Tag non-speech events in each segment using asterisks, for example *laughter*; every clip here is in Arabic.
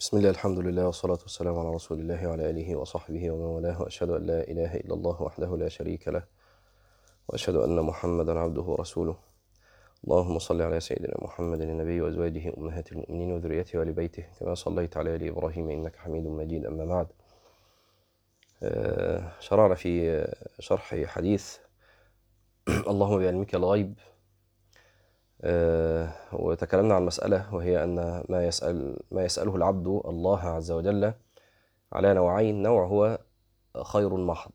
بسم الله الحمد لله والصلاة والسلام على رسول الله وعلى آله وصحبه ومن والاه وأشهد أن لا إله إلا الله وحده لا شريك له وأشهد أن محمدا عبده ورسوله. اللهم صل على سيدنا محمد النبي وأزواجه أمهات المؤمنين وذريته وآل بيته كما صليت على آل إبراهيم إنك حميد مجيد أما بعد. آه، شرعنا في شرح حديث اللهم بعلمك الغيب وتكلمنا عن مسألة وهي أن ما يسأل ما يسأله العبد الله عز وجل على نوعين. نوع هو خير محض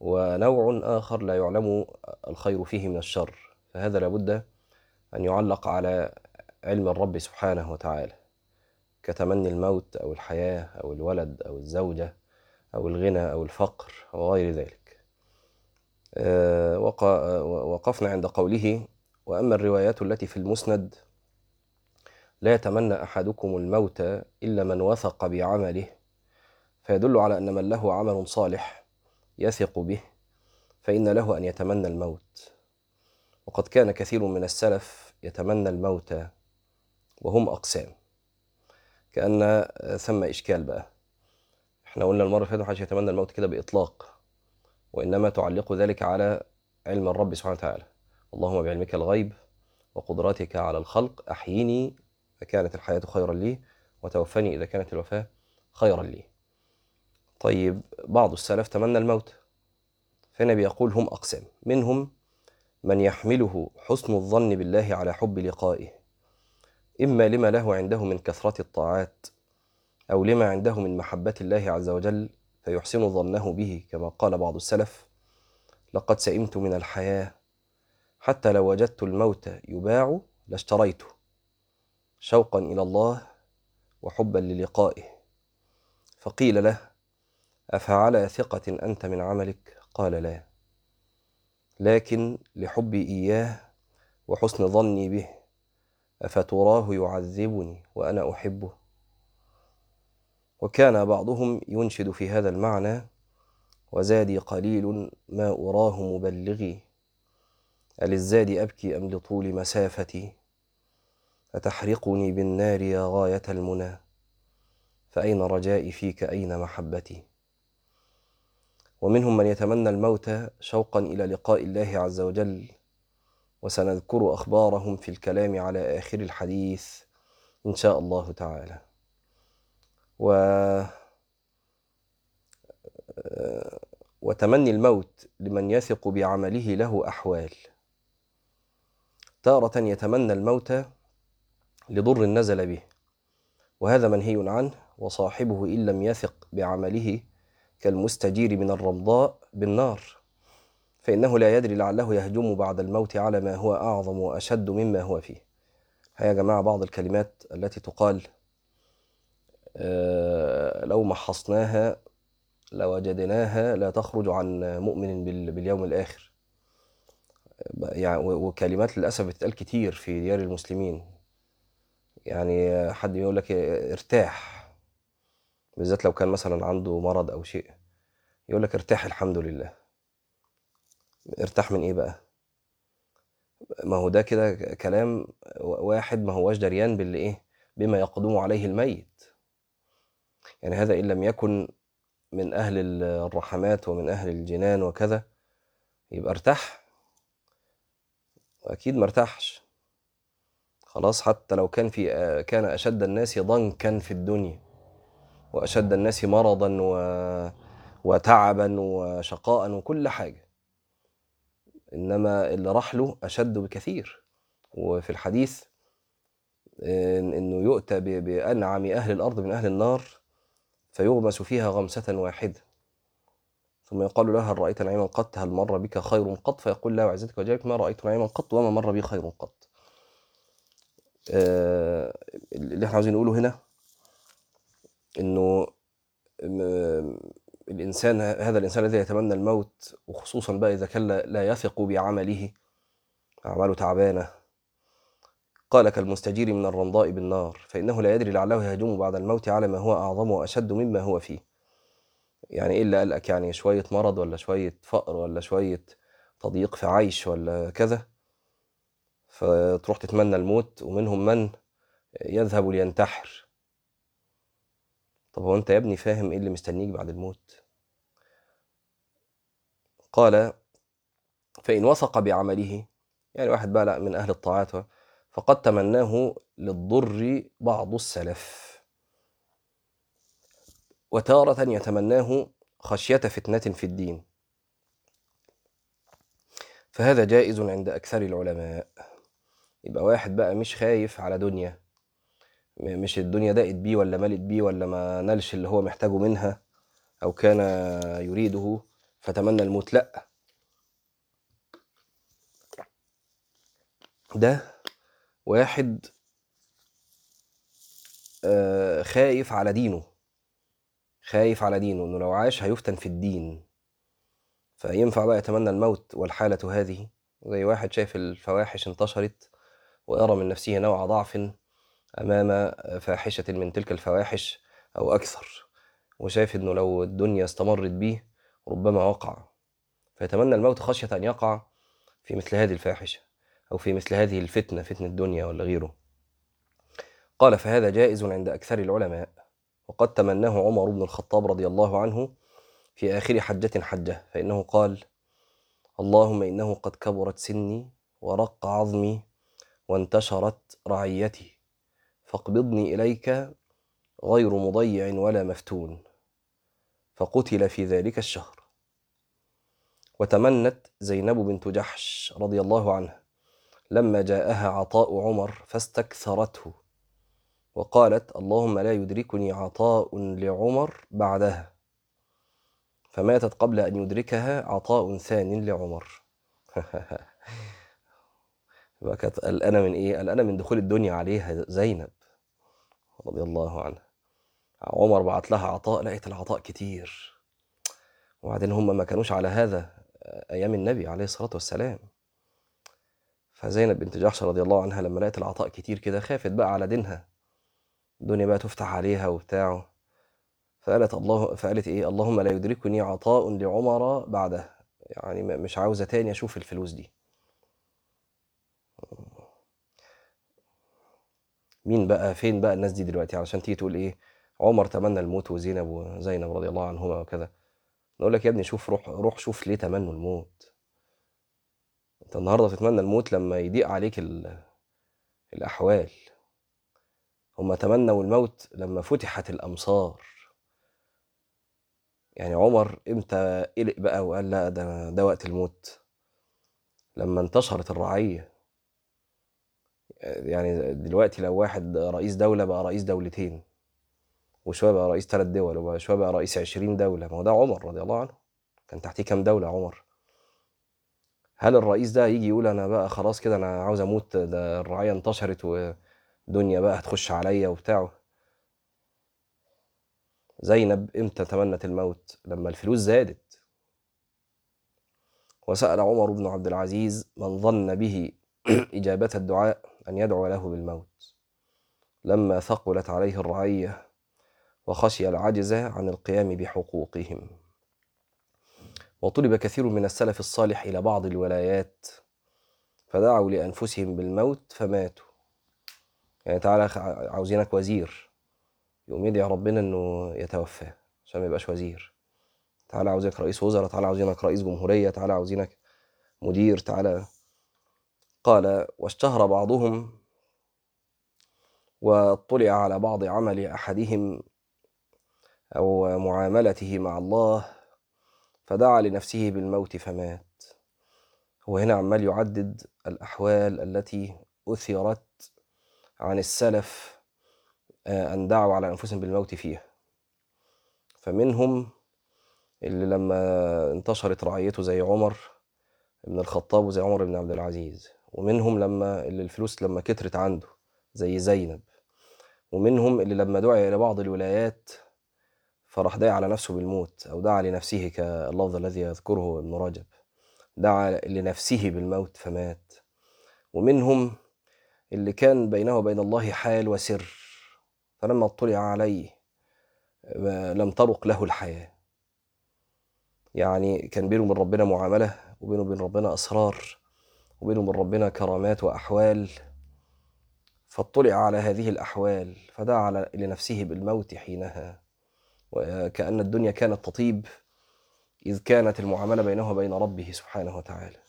ونوع آخر لا يعلم الخير فيه من الشر. فهذا لابد أن يعلق على علم الرب سبحانه وتعالى كتمني الموت أو الحياة أو الولد أو الزوجة أو الغنى أو الفقر وغير ذلك. آه، وق- وقفنا عند قوله وأما الروايات التي في المسند لا يتمنى أحدكم الموت إلا من وثق بعمله فيدل على أن من له عمل صالح يثق به فإن له أن يتمنى الموت. وقد كان كثير من السلف يتمنى الموت وهم أقسام. كأن ثم إشكال بقى. إحنا قلنا المرة اللي فاتت يتمنى الموت كده بإطلاق وإنما تعلق ذلك على علم الرب سبحانه وتعالى. اللهم بعلمك الغيب وقدرتك على الخلق أحييني فكانت الحياة خيرا لي وتوفني إذا كانت الوفاة خيرا لي. طيب بعض السلف تمنى الموت فالنبي يقول هم أقسام منهم من يحمله حسن الظن بالله على حب لقائه. إما لما له عنده من كثرة الطاعات أو لما عنده من محبة الله عز وجل فيحسن ظنه به كما قال بعض السلف لقد سئمت من الحياة حتى لو وجدت الموت يباع لاشتريته. شوقا إلى الله وحبا للقائه. فقيل له أفعلى ثقة أنت من عملك؟ قال لا. لكن لحبي إياه وحسن ظني به أفتراه يعذبني وأنا أحبه؟ وكان بعضهم ينشد في هذا المعنى وزادي قليل ما أراه مبلغي. أللزاد أبكي أم لطول مسافتي؟ أتحرقني بالنار يا غاية المنى؟ فأين رجائي فيك أين محبتي؟ ومنهم من يتمنى الموت شوقا إلى لقاء الله عز وجل وسنذكر أخبارهم في الكلام على آخر الحديث إن شاء الله تعالى. و وتمني الموت لمن يثق بعمله له أحوال. تارة يتمنى الموت لضر نزل به وهذا منهي عنه وصاحبه إن لم يثق بعمله كالمستجير من الرمضاء بالنار. فإنه لا يدري لعله يهجم بعد الموت على ما هو أعظم وأشد مما هو فيه. هيا يا جماعة بعض الكلمات التي تقال آه، لو محصناها لوجدناها لا تخرج عن مؤمن بال- باليوم الآخر. يعني وكلمات للأسف بتتقال كتير في ديار المسلمين. يعني حد يقول لك ارتاح بالذات لو كان مثلا عنده مرض أو شيء يقول لك ارتاح الحمد لله. ارتاح من إيه بقى؟ ما هو ده كده كلام واحد ما هوش دريان باللي إيه بما يقدم عليه الميت. يعني هذا إن لم يكن من أهل الرحمات ومن أهل الجنان وكذا يبقى ارتاح. وأكيد ما ارتاحش. خلاص حتى لو كان في كان أشد الناس ضنكا في الدنيا وأشد الناس مرضا و وتعبا وشقاء وكل حاجة. إنما اللي راح له أشد بكثير. وفي الحديث إنه يؤتى بأنعم أهل الأرض من أهل النار فيغمس فيها غمسة واحدة. ثم يقال له هل رايت نعيما قط هل مر بك خير قط؟ فيقول لا وعزتك وجلالك ما رأيت نعيما قط وما مر بي خير قط. آه، اللي إحنا عاوزين نقوله هنا إنه الإنسان هذا الإنسان الذي يتمنى الموت وخصوصا بقى إذا كان لا يثق بعمله أعماله تعبانة. قال كالمستجير من الرمضاء بالنار فإنه لا يدري لعله يهجم بعد الموت على ما هو أعظم وأشد مما هو فيه. يعني إيه اللي قلقك يعني شوية مرض ولا شوية فقر ولا شوية تضييق في عيش ولا كذا؟ فتروح تتمنى الموت ومنهم من يذهب لينتحر. طب هو أنت يا ابني فاهم إيه اللي مستنيك بعد الموت؟ قال فإن وثق بعمله يعني واحد بقى من أهل الطاعات فقد تمناه للضر بعض السلف. وتارة يتمناه خشية فتنة في الدين. فهذا جائز عند أكثر العلماء. يبقى واحد بقى مش خايف على دنيا. مش الدنيا ضاقت بيه ولا ملت بيه ولا ما نالش اللي هو محتاجه منها أو كان يريده فتمنى الموت. لأ. ده واحد آه، خايف على دينه. خايف على دينه إنه لو عاش هيفتن في الدين. فينفع بقى يتمنى الموت والحالة هذه؟ زي واحد شايف الفواحش انتشرت ويرى من نفسه نوع ضعف أمام فاحشة من تلك الفواحش أو أكثر وشايف إنه لو الدنيا استمرت به ربما وقع. فيتمنى الموت خشية أن يقع في مثل هذه الفاحشة أو في مثل هذه الفتنة فتنة الدنيا ولا غيره. قال فهذا جائز عند أكثر العلماء. وقد تمناه عمر بن الخطاب رضي الله عنه في آخر حجة حجة فإنه قال اللهم إنه قد كبرت سني ورق عظمي وانتشرت رعيتي فاقبضني إليك غير مضيع ولا مفتون فقتل في ذلك الشهر. وتمنت زينب بنت جحش رضي الله عنها لما جاءها عطاء عمر فاستكثرته. وقالت اللهم لا يدركني عطاء لعمر بعدها. فماتت قبل أن يدركها عطاء ثان لعمر. *laughs* كانت قلقانة من إيه؟ قلقانة من دخول الدنيا عليها زينب رضي الله عنها. عمر بعت لها عطاء لقيت العطاء كتير. وبعدين هم ما كانوش على هذا أيام النبي عليه الصلاة والسلام. فزينب بنت جحش رضي الله عنها لما لقت العطاء كتير كده خافت بقى على دينها. الدنيا بقى تفتح عليها وبتاع. فقالت الله فقالت إيه؟ اللهم لا يدركني عطاء لعمر بعده. يعني مش عاوزة تاني أشوف الفلوس دي. مين بقى فين بقى الناس دي دلوقتي؟ علشان تيجي تقول إيه؟ عمر تمنى الموت وزينب وزينب رضي الله عنهما وكذا. نقول لك يا ابني شوف روح روح شوف ليه تمنوا الموت. أنت النهارده تتمنى الموت لما يضيق عليك الأحوال. هم تمنوا الموت لما فتحت الأمصار. يعني عمر إمتى قلق بقى وقال لا ده ده وقت الموت؟ لما انتشرت الرعية. يعني دلوقتي لو واحد رئيس دولة بقى رئيس دولتين وشوية بقى رئيس ثلاث دول وشوية بقى رئيس عشرين دولة. ما هو ده عمر رضي الله عنه. كان تحتيه كام دولة عمر؟ هل الرئيس ده يجي يقول أنا بقى خلاص كده أنا عاوز أموت ده الرعايه انتشرت ودنيا بقى هتخش عليا وبتاع. زينب إمتى تمنت الموت؟ لما الفلوس زادت. وسأل عمر بن عبد العزيز من ظن به *clears throat* إجابة الدعاء أن يدعو له بالموت. لما ثقلت عليه الرعية وخشي العجز عن القيام بحقوقهم. وطلب كثير من السلف الصالح إلى بعض الولايات. فدعوا لأنفسهم بالموت فماتوا. يعني تعالى عاوزينك وزير. يقوم يدعي ربنا إنه يتوفى عشان ما يبقاش وزير. تعالى عاوزينك رئيس وزراء تعالى عاوزينك رئيس جمهورية تعالى عاوزينك مدير تعالى. قال واشتهر بعضهم واطلع على بعض عمل أحدهم أو معاملته مع الله فدعا لنفسه بالموت فمات. هو هنا عمال يعدد الأحوال التي أثرت عن السلف آه، أن دعوا على أنفسهم بالموت فيها. فمنهم اللي لما انتشرت رعيته زي عمر بن الخطاب وزي عمر بن عبد العزيز ومنهم لما اللي الفلوس لما كترت عنده زي زينب ومنهم اللي لما دعي إلى بعض الولايات فراح داعي على نفسه بالموت أو دعا لنفسه كاللفظ الذي يذكره ابن رجب. دعا لنفسه بالموت فمات. ومنهم اللي كان بينه وبين الله حال وسر فلما اطلع عليه لم ترق له الحياة. يعني كان بينه وبين ربنا معاملة وبينه وبين ربنا أسرار وبينه وبين ربنا كرامات وأحوال. فاطلع على هذه الأحوال فدعا لنفسه بالموت حينها. وكأن الدنيا كانت تطيب إذ كانت المعاملة بينه وبين ربه سبحانه وتعالى.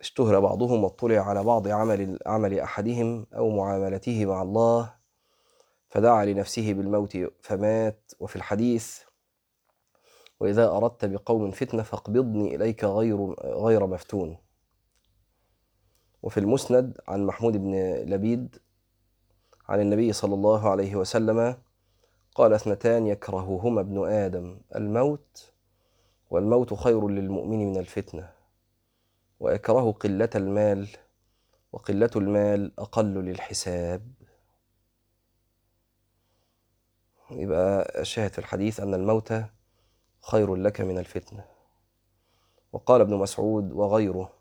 اشتهر بعضهم واطلع على بعض عمل عمل أحدهم أو معاملته مع الله فدعا لنفسه بالموت فمات. وفي الحديث وإذا أردت بقوم فتنة فاقبضني إليك غير غير مفتون. وفي المسند عن محمود بن لبيد عن النبي صلى الله عليه وسلم قال اثنتان يكرههما ابن آدم الموت والموت خير للمؤمن من الفتنة. ويكره قلة المال وقلة المال أقل للحساب. يبقى الشاهد في الحديث أن الموت خير لك من الفتنة. وقال ابن مسعود وغيره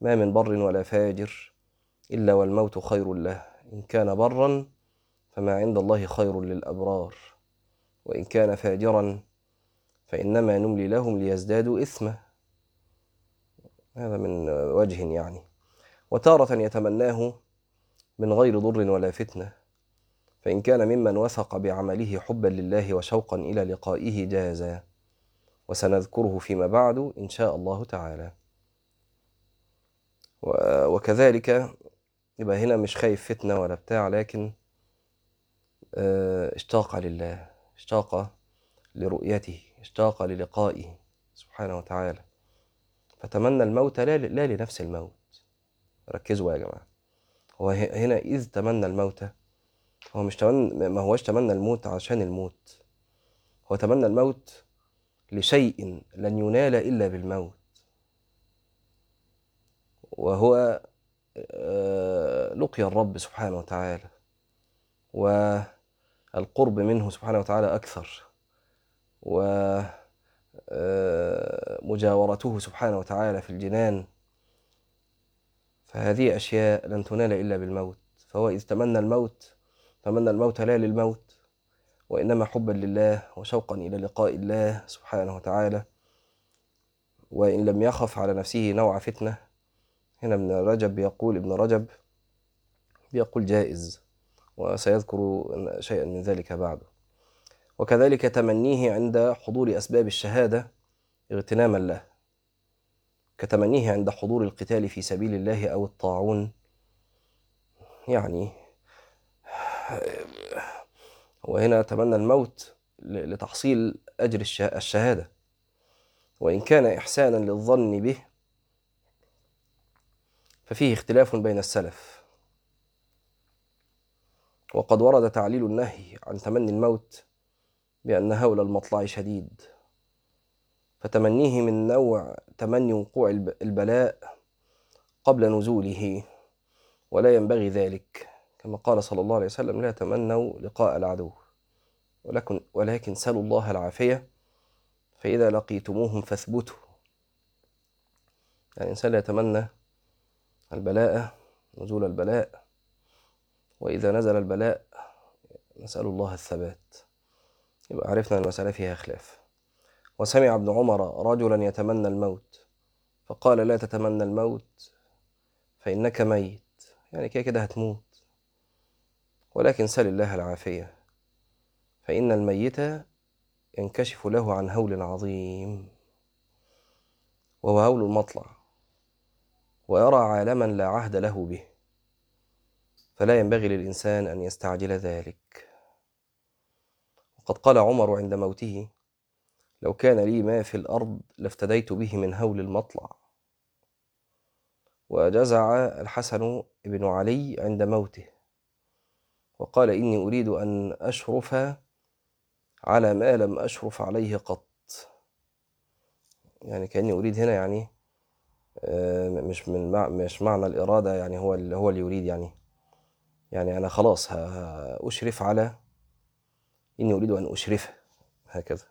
ما من بر ولا فاجر إلا والموت خير له. إن كان برا فما عند الله خير للأبرار وإن كان فاجرا فإنما نملي لهم ليزدادوا إثما. هذا من وجه يعني. وتارة يتمناه من غير ضر ولا فتنة فإن كان ممن وثق بعمله حبا لله وشوقا إلى لقائه جازا. وسنذكره فيما بعد إن شاء الله تعالى. وكذلك يبقى هنا مش خايف فتنة ولا بتاع لكن اشتاق لله اشتاق لرؤيته اشتاق للقائه سبحانه وتعالى. فتمنى الموت لا, لا لنفس الموت. ركزوا يا جماعة. هو هنا إذ تمنى الموت هو مش تمنى ما هوش تمنى الموت عشان الموت. هو تمنى الموت لشيء لن ينال إلا بالموت. وهو لقي الرب سبحانه وتعالى. والقرب منه سبحانه وتعالى أكثر. ومجاورته سبحانه وتعالى في الجنان فهذه أشياء لن تنال إلا بالموت. فهو إذ تمنى الموت تمنى الموت لا للموت وإنما حبا لله وشوقا إلى لقاء الله سبحانه وتعالى. وإن لم يخف على نفسه نوع فتنة هنا ابن رجب بيقول ابن رجب بيقول جائز وسيذكر شيئا من ذلك بعده. وكذلك تمنيه عند حضور أسباب الشهادة اغتناما له كتمنيه عند حضور القتال في سبيل الله أو الطاعون. يعني وهنا تمنى الموت لتحصيل أجر الشهادة. وإن كان إحسانا للظن به ففيه اختلاف بين السلف. وقد ورد تعليل النهي عن تمني الموت بأن هول المطلع شديد. فتمنيه من نوع تمني وقوع البلاء قبل نزوله ولا ينبغي ذلك. كما قال صلى الله عليه وسلم لا تمنوا لقاء العدو ولكن, ولكن سلوا الله العافية فإذا لقيتموهم فاثبتوا. يعني الإنسان يتمنى البلاء نزول البلاء وإذا نزل البلاء نسأل الله الثبات. يبقى عرفنا المسألة فيها خلاف. وسمع ابن عمر رجلا يتمنى الموت فقال لا تتمنى الموت فإنك ميت. يعني كده كده هتموت. ولكن سل الله العافية فإن الميت ينكشف له عن هول عظيم. وهو هول المطلع ويرى عالما لا عهد له به. فلا ينبغي للإنسان أن يستعجل ذلك. وقد قال عمر عند موته لو كان لي ما في الأرض لافتديت به من هول المطلع. وجزع الحسن بن علي عند موته وقال إني أريد أن أشرف على ما لم أشرف عليه قط. يعني كأني أريد هنا يعني مش من مع مش معنى الإرادة يعني هو اللي هو اللي يريد يعني. يعني أنا خلاص أشرف على إني أريد أن أشرف. هكذا.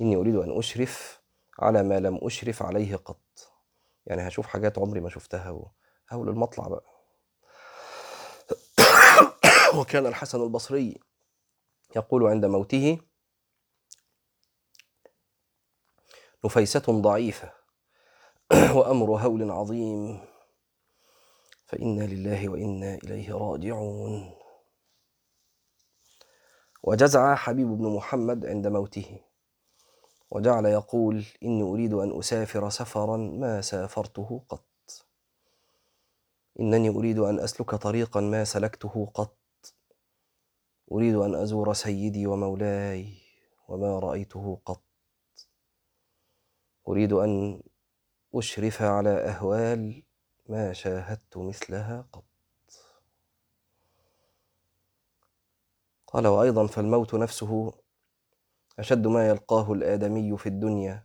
إني أريد أن أشرف على ما لم أشرف عليه قط. يعني هشوف حاجات عمري ما شفتها هول المطلع بقى. *coughs* وكان الحسن البصري يقول عند موته نفيسة ضعيفة *coughs* وأمر هول عظيم. فإنا لله وإنا إليه راجعون. وجزع حبيب بن محمد عند موته. وجعل يقول إني أريد أن أسافر سفرا ما سافرته قط. إنني أريد أن أسلك طريقا ما سلكته قط. أريد أن أزور سيدي ومولاي وما رأيته قط. أريد أن أشرف على أهوال ما شاهدت مثلها قط. قال وأيضا فالموت نفسه أشد ما يلقاه الآدمي في الدنيا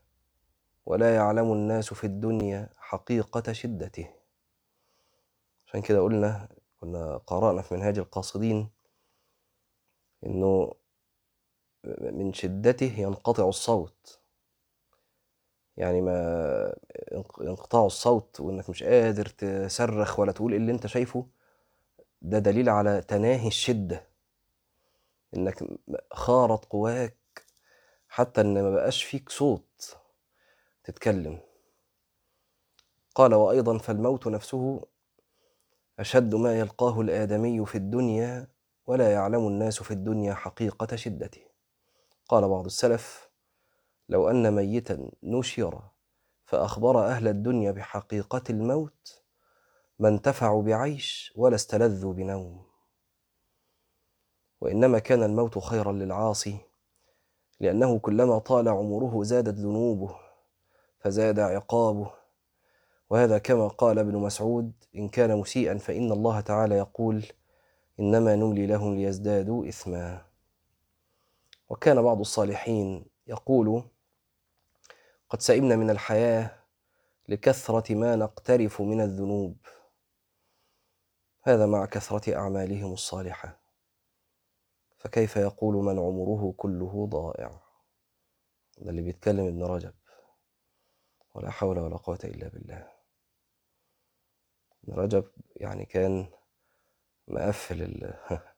ولا يعلم الناس في الدنيا حقيقة شدته. عشان كده قلنا كنا قرأنا في منهاج القاصدين إنه من شدته ينقطع الصوت. يعني ما انقطاع الصوت وإنك مش قادر تصرخ ولا تقول اللي أنت شايفه ده دليل على تناهي الشدة. إنك خارط قواك حتى إن ما بقاش فيك صوت تتكلم. قال وأيضا فالموت نفسه أشد ما يلقاه الآدمي في الدنيا ولا يعلم الناس في الدنيا حقيقة شدته. قال بعض السلف لو أن ميتا نشر فأخبر أهل الدنيا بحقيقة الموت ما انتفعوا بعيش ولا استلذوا بنوم. وإنما كان الموت خيرا للعاصي لأنه كلما طال عمره زادت ذنوبه فزاد عقابه. وهذا كما قال ابن مسعود إن كان مسيئا فإن الله تعالى يقول إنما نملي لهم ليزدادوا إثما وكان بعض الصالحين يقول قد سئمنا من الحياة لكثرة ما نقترف من الذنوب هذا مع كثرة أعمالهم الصالحة. فكيف يقول من عمره كله ضائع؟ ده اللي بيتكلم ابن رجب. ولا حول ولا قوة إلا بالله. ابن رجب يعني كان مقفل ال... *laughs*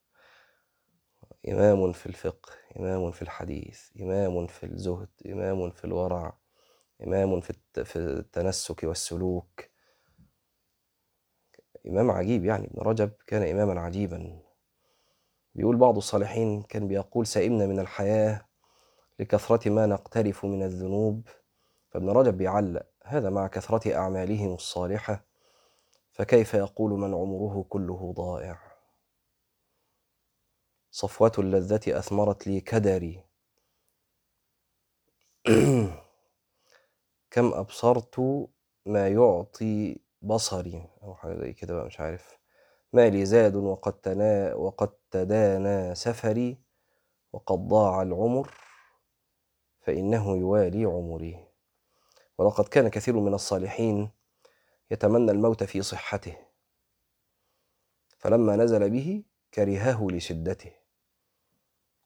إمام في الفقه إمام في الحديث إمام في الزهد إمام في الورع إمام في في التنسك والسلوك. إمام عجيب يعني ابن رجب كان إماما عجيبا. بيقول بعض الصالحين كان بيقول سئمنا من الحياة لكثرة ما نقترف من الذنوب. فابن رجب بيعلق هذا مع كثرة أعمالهم الصالحة فكيف يقول من عمره كله ضائع؟ صفوة اللذة أثمرت لي كدري. *clears throat* كم أبصرت ما يعطي بصري أو حاجة زي كده بقى مش عارف. مالي زاد وقد تنا وقد تدانى سفري وقد ضاع العمر فإنه يوالي عمري. ولقد كان كثير من الصالحين يتمنى الموت في صحته فلما نزل به كرهه لشدته.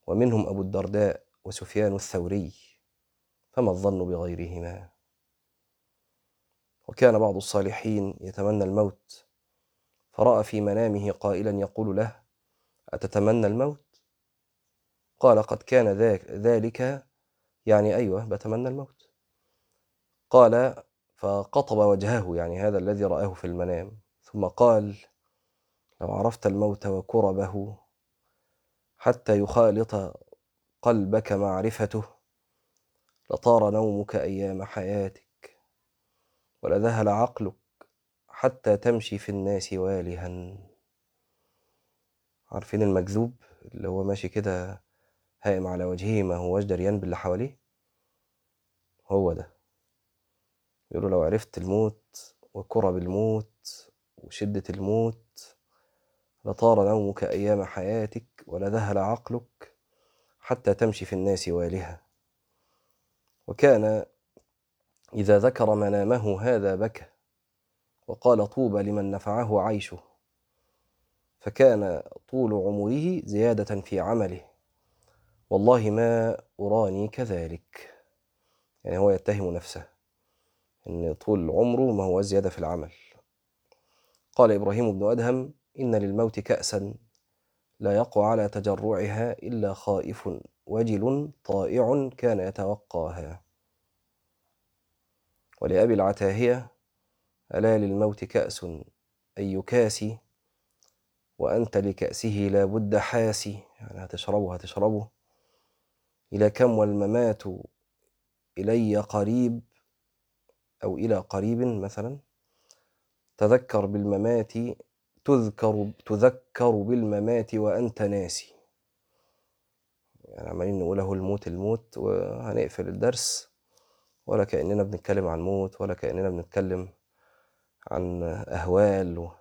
ومنهم أبو الدرداء وسفيان الثوري فما الظن بغيرهما؟ وكان بعض الصالحين يتمنى الموت فرأى في منامه قائلا يقول له أتتمنى الموت؟ قال قد كان ذلك يعني أيوة بتمنى الموت قال فقطب وجهه يعني هذا الذي رآه في المنام ثم قال لو عرفت الموت وكربه حتى يخالط قلبك معرفته لطار نومك أيام حياتك ولذهل عقلك حتى تمشي في الناس والها. عارفين المكذوب اللي هو ماشي كده هائم على وجهه ما هوش دريان باللي حواليه؟ هو ده. يقولوا لو عرفت الموت وكرب الموت وشدة الموت لطار نومك أيام حياتك ولذهل عقلك حتى تمشي في الناس والها. وكان إذا ذكر منامه هذا بكى. وقال طوبى لمن نفعه عيشه. فكان طول عمره زيادة في عمله. والله ما أراني كذلك. يعني هو يتهم نفسه أن طول عمره ما هو زيادة في العمل. قال إبراهيم بن أدهم إن للموت كأسا لا يقع على تجرعها إلا خائف وجل طائع كان يتوقاها. ولأبي العتاهية ألا للموت كأس؟ أي كاس؟ وأنت لكأسه لا بد حاسي يعني هتشربه هتشربه. إلى كم والممات إلي قريب أو إلى قريب مثلا؟ تذكر بالممات تذكر تذكر بالممات وأنت ناسي. يعني عمالين نقوله الموت الموت وهنقفل الدرس. ولا كأننا بنتكلم عن موت ولا كأننا بنتكلم عن أهوال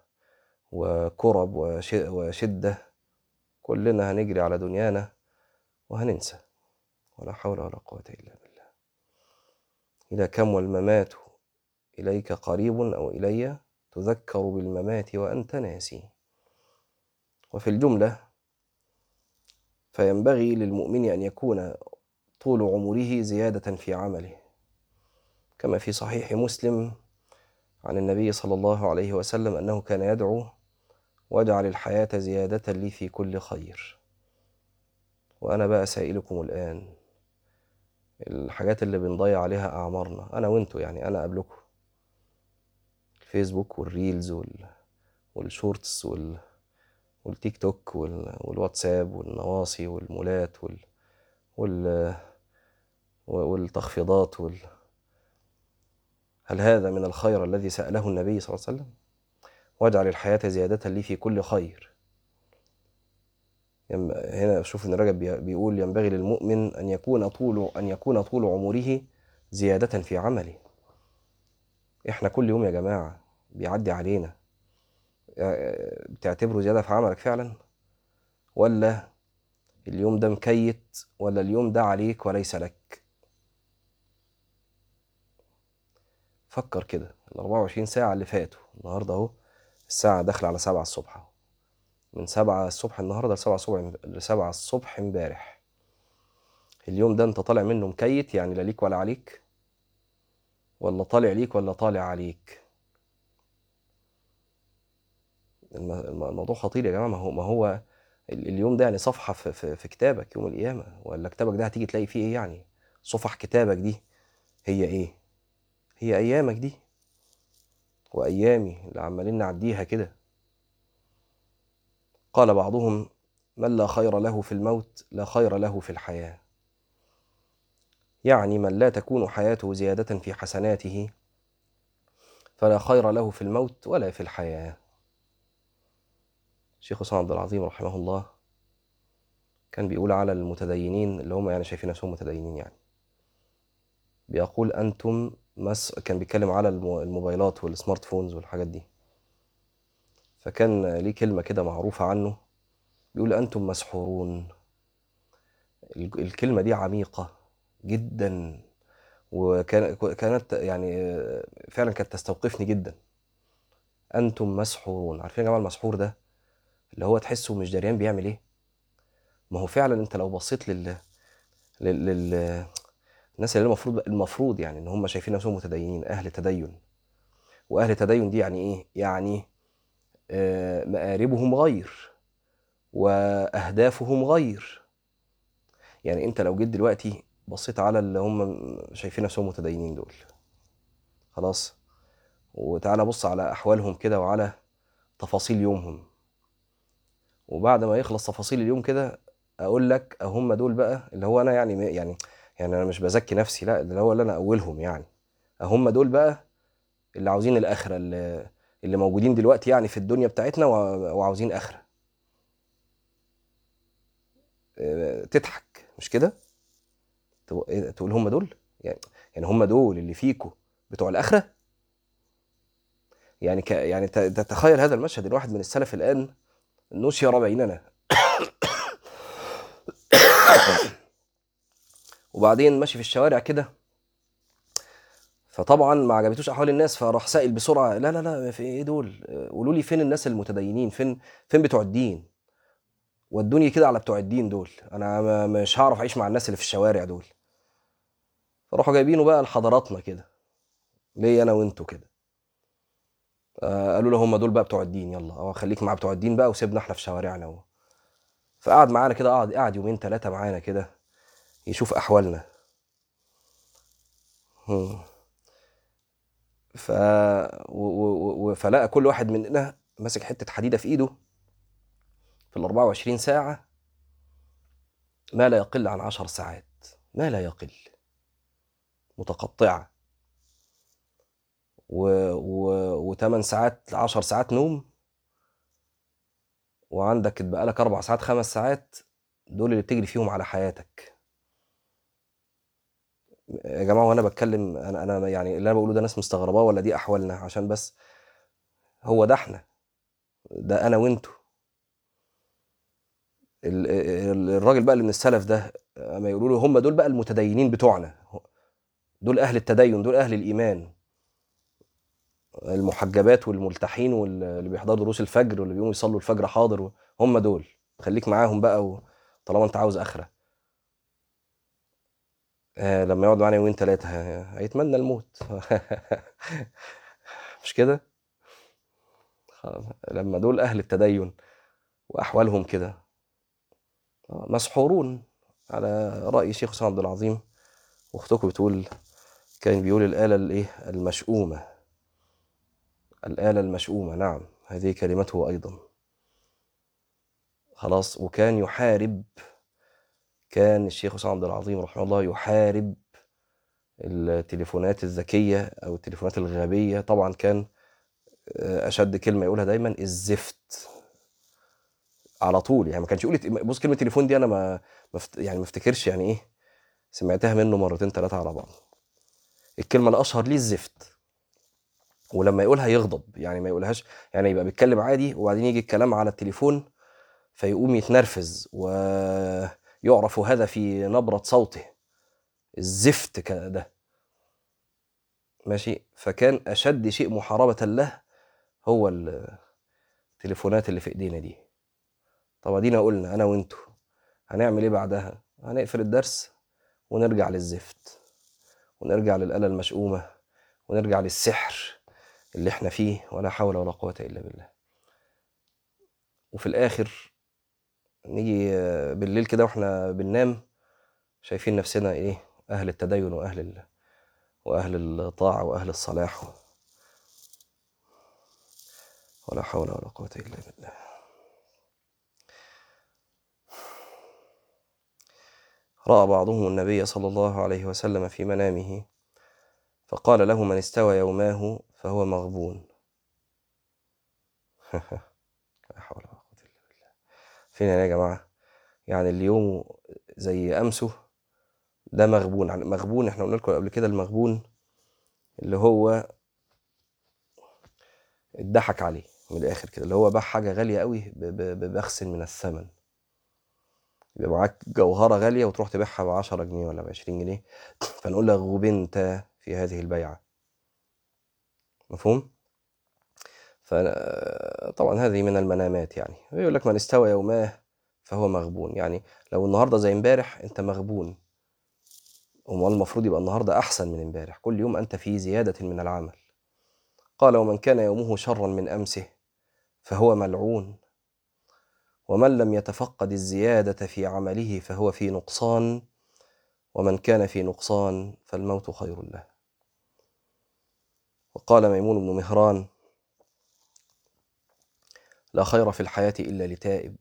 وكرب وشدة. كلنا هنجري على دنيانا وهننسى. ولا حول ولا قوة إلا بالله. إلى كم والممات إليك قريب أو إلي تذكر بالممات وأنت ناسي. وفي الجملة فينبغي للمؤمن أن يكون طول عمره زيادة في عمله. كما في صحيح مسلم عن النبي صلى الله عليه وسلم أنه كان يدعو واجعل الحياة زيادة لي في كل خير. وأنا بقى سائلكم الآن الحاجات اللي بنضيع عليها أعمارنا أنا وأنتوا يعني أنا قبلكم. الفيسبوك وال reels وال... وال shorts وال... والتيك توك وال... والواتساب والنواصي والمولات وال... وال... والتخفيضات وال... هل هذا من الخير الذي سأله النبي صلى الله عليه وسلم؟ واجعل الحياة زيادة لي في كل خير. هنا شوف إن رجب بيقول ينبغي للمؤمن أن يكون طول أن يكون طول عمره زيادة في عمله. إحنا كل يوم يا جماعة بيعدي علينا. بتعتبره زيادة في عملك فعلا؟ ولا اليوم ده مكيت ولا اليوم ده عليك وليس لك؟ فكر كده. ال 24 ساعة اللي فاتوا النهاردة أهو الساعة داخلة على سبعة الصبح من سبعة الصبح النهاردة لسبعة الصبح لسبعة الصبح امبارح. اليوم ده أنت طالع منه مكيت يعني لا ليك ولا عليك؟ ولا طالع ليك ولا طالع عليك؟ الموضوع خطير يا جماعة. ما هو ما هو اليوم ده يعني صفحة في, في, في كتابك يوم القيامة. ولا كتابك ده هتيجي تلاقي فيه إيه يعني؟ صفح كتابك دي هي إيه؟ هي أيامك دي وأيامي اللي عمالين نعديها كده. قال بعضهم من لا خير له في الموت لا خير له في الحياة. يعني من لا تكون حياته زيادة في حسناته فلا خير له في الموت ولا في الحياة. الشيخ حسام عبد العظيم رحمه الله كان بيقول على المتدينين اللي هم يعني شايفين نفسهم متدينين يعني بيقول أنتم مس كان بيتكلم على الموبايلات والسمارت فونز والحاجات دي. فكان ليه كلمة كده معروفة عنه بيقول أنتم مسحورون. الكلمة دي عميقة جدا وكان كانت يعني فعلا كانت تستوقفني جدا. أنتم مسحورون. عارفين يا جماعة المسحور ده؟ اللي هو تحسه مش دريان بيعمل إيه؟ ما هو فعلا أنت لو بصيت لل لل, لل... الناس اللي المفروض المفروض يعني إن هم شايفين نفسهم متدينين أهل تدين وأهل تدين دي يعني إيه؟ يعني آه مآربهم غير وأهدافهم غير. يعني أنت لو جيت دلوقتي بصيت على اللي هم شايفين نفسهم متدينين دول. خلاص؟ وتعالى بص على أحوالهم كده وعلى تفاصيل يومهم. وبعد ما يخلص تفاصيل اليوم كده أقول لك هم دول بقى اللي هو أنا يعني يعني يعني أنا مش بزكي نفسي لا ده هو اللي أنا أولهم يعني. هم دول بقى اللي عاوزين الآخرة اللي, اللي موجودين دلوقتي يعني في الدنيا بتاعتنا وعاوزين آخرة. تضحك مش كده؟ تقول هم دول؟ يعني يعني هم دول اللي فيكوا بتوع الآخرة؟ يعني ك يعني تتخيل هذا المشهد الواحد من السلف الآن نشر بيننا وبعدين ماشي في الشوارع كده. فطبعا ما عجبتوش أحوال الناس فراح سائل بسرعة لا لا لا في إيه دول؟ قولوا لي فين الناس المتدينين؟ فين فين بتوع الدين؟ ودوني كده على بتوع الدين دول. أنا مش هعرف أعيش مع الناس اللي في الشوارع دول. فراحوا جايبينه بقى لحضراتنا كده ليه أنا وأنتوا كده. آه قالوا له هم دول بقى بتوع الدين يلا. آه خليك مع بتوع الدين بقى وسيبنا إحنا في شوارعنا و... فقعد معانا كده قعد قعد يومين ثلاثة معانا كده. يشوف أحوالنا. ف و... و... فلقى كل واحد مننا ماسك حتة حديدة في إيده في ال 24 ساعة ما لا يقل عن 10 ساعات. ما لا يقل. متقطعة. و... و... و8 ساعات 10 ساعات نوم. وعندك اتبقى لك أربع ساعات خمس ساعات دول اللي بتجري فيهم على حياتك. يا جماعة وأنا بتكلم أنا أنا يعني اللي أنا بقوله ده ناس مستغرباه ولا دي أحوالنا؟ عشان بس هو ده إحنا. ده ال- ال- الراجل بقى اللي من السلف ده أما يقولوا له هم دول بقى المتدينين بتوعنا. دول أهل التدين دول أهل الإيمان. المحجبات والملتحين واللي بيحضروا دروس الفجر واللي بيقوموا يصلوا الفجر حاضر هم دول. خليك معاهم بقى طالما أنت عاوز أخرة. آه لما يقعد معانا يومين ثلاثة هيتمنى الموت. *laughs* مش كده. لما دول أهل التدين وأحوالهم كده آه، مسحورون على رأي شيخ حسين عبد العظيم. واختكم بتقول كان بيقول الآلة الإيه؟ المشؤومة. الآلة المشؤومة نعم هذه كلمته أيضا. خلاص وكان يحارب كان الشيخ حسين عبد العظيم رحمه الله يحارب التليفونات الذكية أو التليفونات الغبية. طبعا كان آه، أشد كلمة يقولها دايما الزفت على طول. يعني ما كانش يقول بص كلمة تليفون دي أنا ما. يعني ما افتكرش يعني إيه سمعتها منه مرتين ثلاثة على بعض. الكلمة الأشهر ليه الزفت؟ ولما يقولها يغضب. يعني ما يقولهاش يعني يبقى بيتكلم عادي وبعدين يجي الكلام على التليفون فيقوم يتنرفز ويعرف هذا في نبرة صوته. الزفت ك- ده. ماشي؟ فكان أشد شيء محاربة له هو التليفونات اللي في إيدينا دي. طب ادينا قلنا أنا وأنتوا هنعمل إيه بعدها؟ هنقفل الدرس ونرجع للزفت ونرجع للآلة المشؤومة ونرجع للسحر اللي إحنا فيه ولا حول ولا قوة إلا بالله. وفي الآخر نيجي بالليل كده وإحنا بننام شايفين نفسنا إيه أهل التدين وأهل ال... وأهل الطاعة وأهل الصلاح. ولا حول ولا قوة إلا بالله. رأى بعضهم النبي صلى الله عليه وسلم في منامه فقال له من استوى يوماه فهو مغبون *laughs* لا حول ولا قوة إلا بالله فين يا جماعة؟ يعني اليوم زي أمسه ده مغبون. يعني مغبون إحنا قلنا لكم قبل كده المغبون اللي هو اتضحك عليه من الآخر كده اللي هو باع حاجة غالية قوي ببخس من الثمن. يبقى معاك جوهرة غالية وتروح تبيعها ب 10 جنيه ولا ب 20 جنيه. *laughs* فنقول لك غبنت في هذه البيعة. مفهوم؟ فطبعا هذه من المنامات يعني. يقول لك من استوى يوماه فهو مغبون. يعني لو النهارده زي امبارح أنت مغبون. امال المفروض يبقى النهارده أحسن من امبارح. كل يوم أنت في زيادة من العمل. قال ومن كان يومه شرا من أمسه فهو ملعون. ومن لم يتفقد الزيادة في عمله فهو في نقصان. ومن كان في نقصان فالموت خير له. وقال ميمون بن مهران لا خير في الحياة إلا لتائب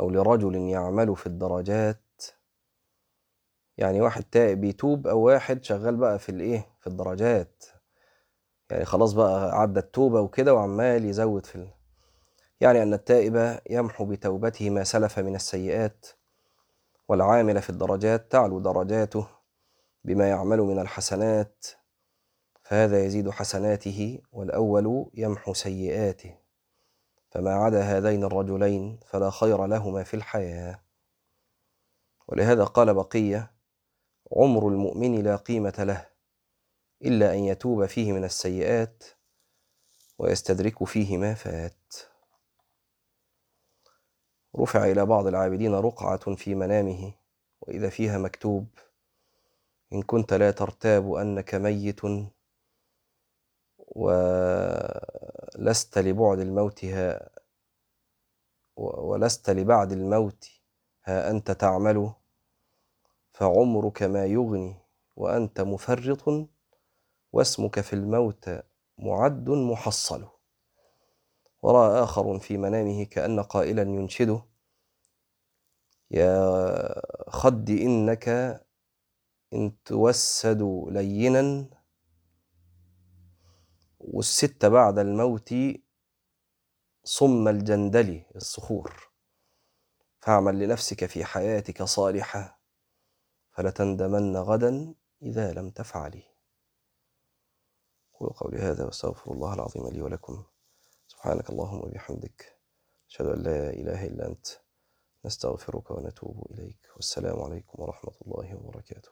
أو لرجل يعمل في الدرجات. يعني واحد تائب يتوب أو واحد شغال بقى في الإيه؟ في الدرجات. يعني خلاص بقى عدى التوبة وكده وعمال يزود في ال... يعني أن التائب يمحو بتوبته ما سلف من السيئات والعامل في الدرجات تعلو درجاته بما يعمل من الحسنات فهذا يزيد حسناته والأول يمحو سيئاته. فما عدا هذين الرجلين فلا خير لهما في الحياة. ولهذا قال بقية عمر المؤمن لا قيمة له إلا أن يتوب فيه من السيئات ويستدرك فيه ما فات. رفع إلى بعض العابدين رقعة في منامه وإذا فيها مكتوب إن كنت لا ترتاب أنك ميت ولست لبعد الموت ها ولست لبعد الموت ها أنت تعمل فعمرك ما يغني وأنت مفرط واسمك في الموت معد محصل. ورأى آخر في منامه كأن قائلا ينشده يا خد إنك إن توسد لينا والستة بعد الموت صم الجندل الصخور. فاعمل لنفسك في حياتك صالحة فلتندمن غدا إذا لم تفعلي. قولوا قولي هذا وأستغفر الله العظيم لي ولكم. سبحانك اللهم وبحمدك. أشهد أن لا إله إلا أنت. نستغفرك ونتوب إليك. والسلام عليكم ورحمة الله وبركاته.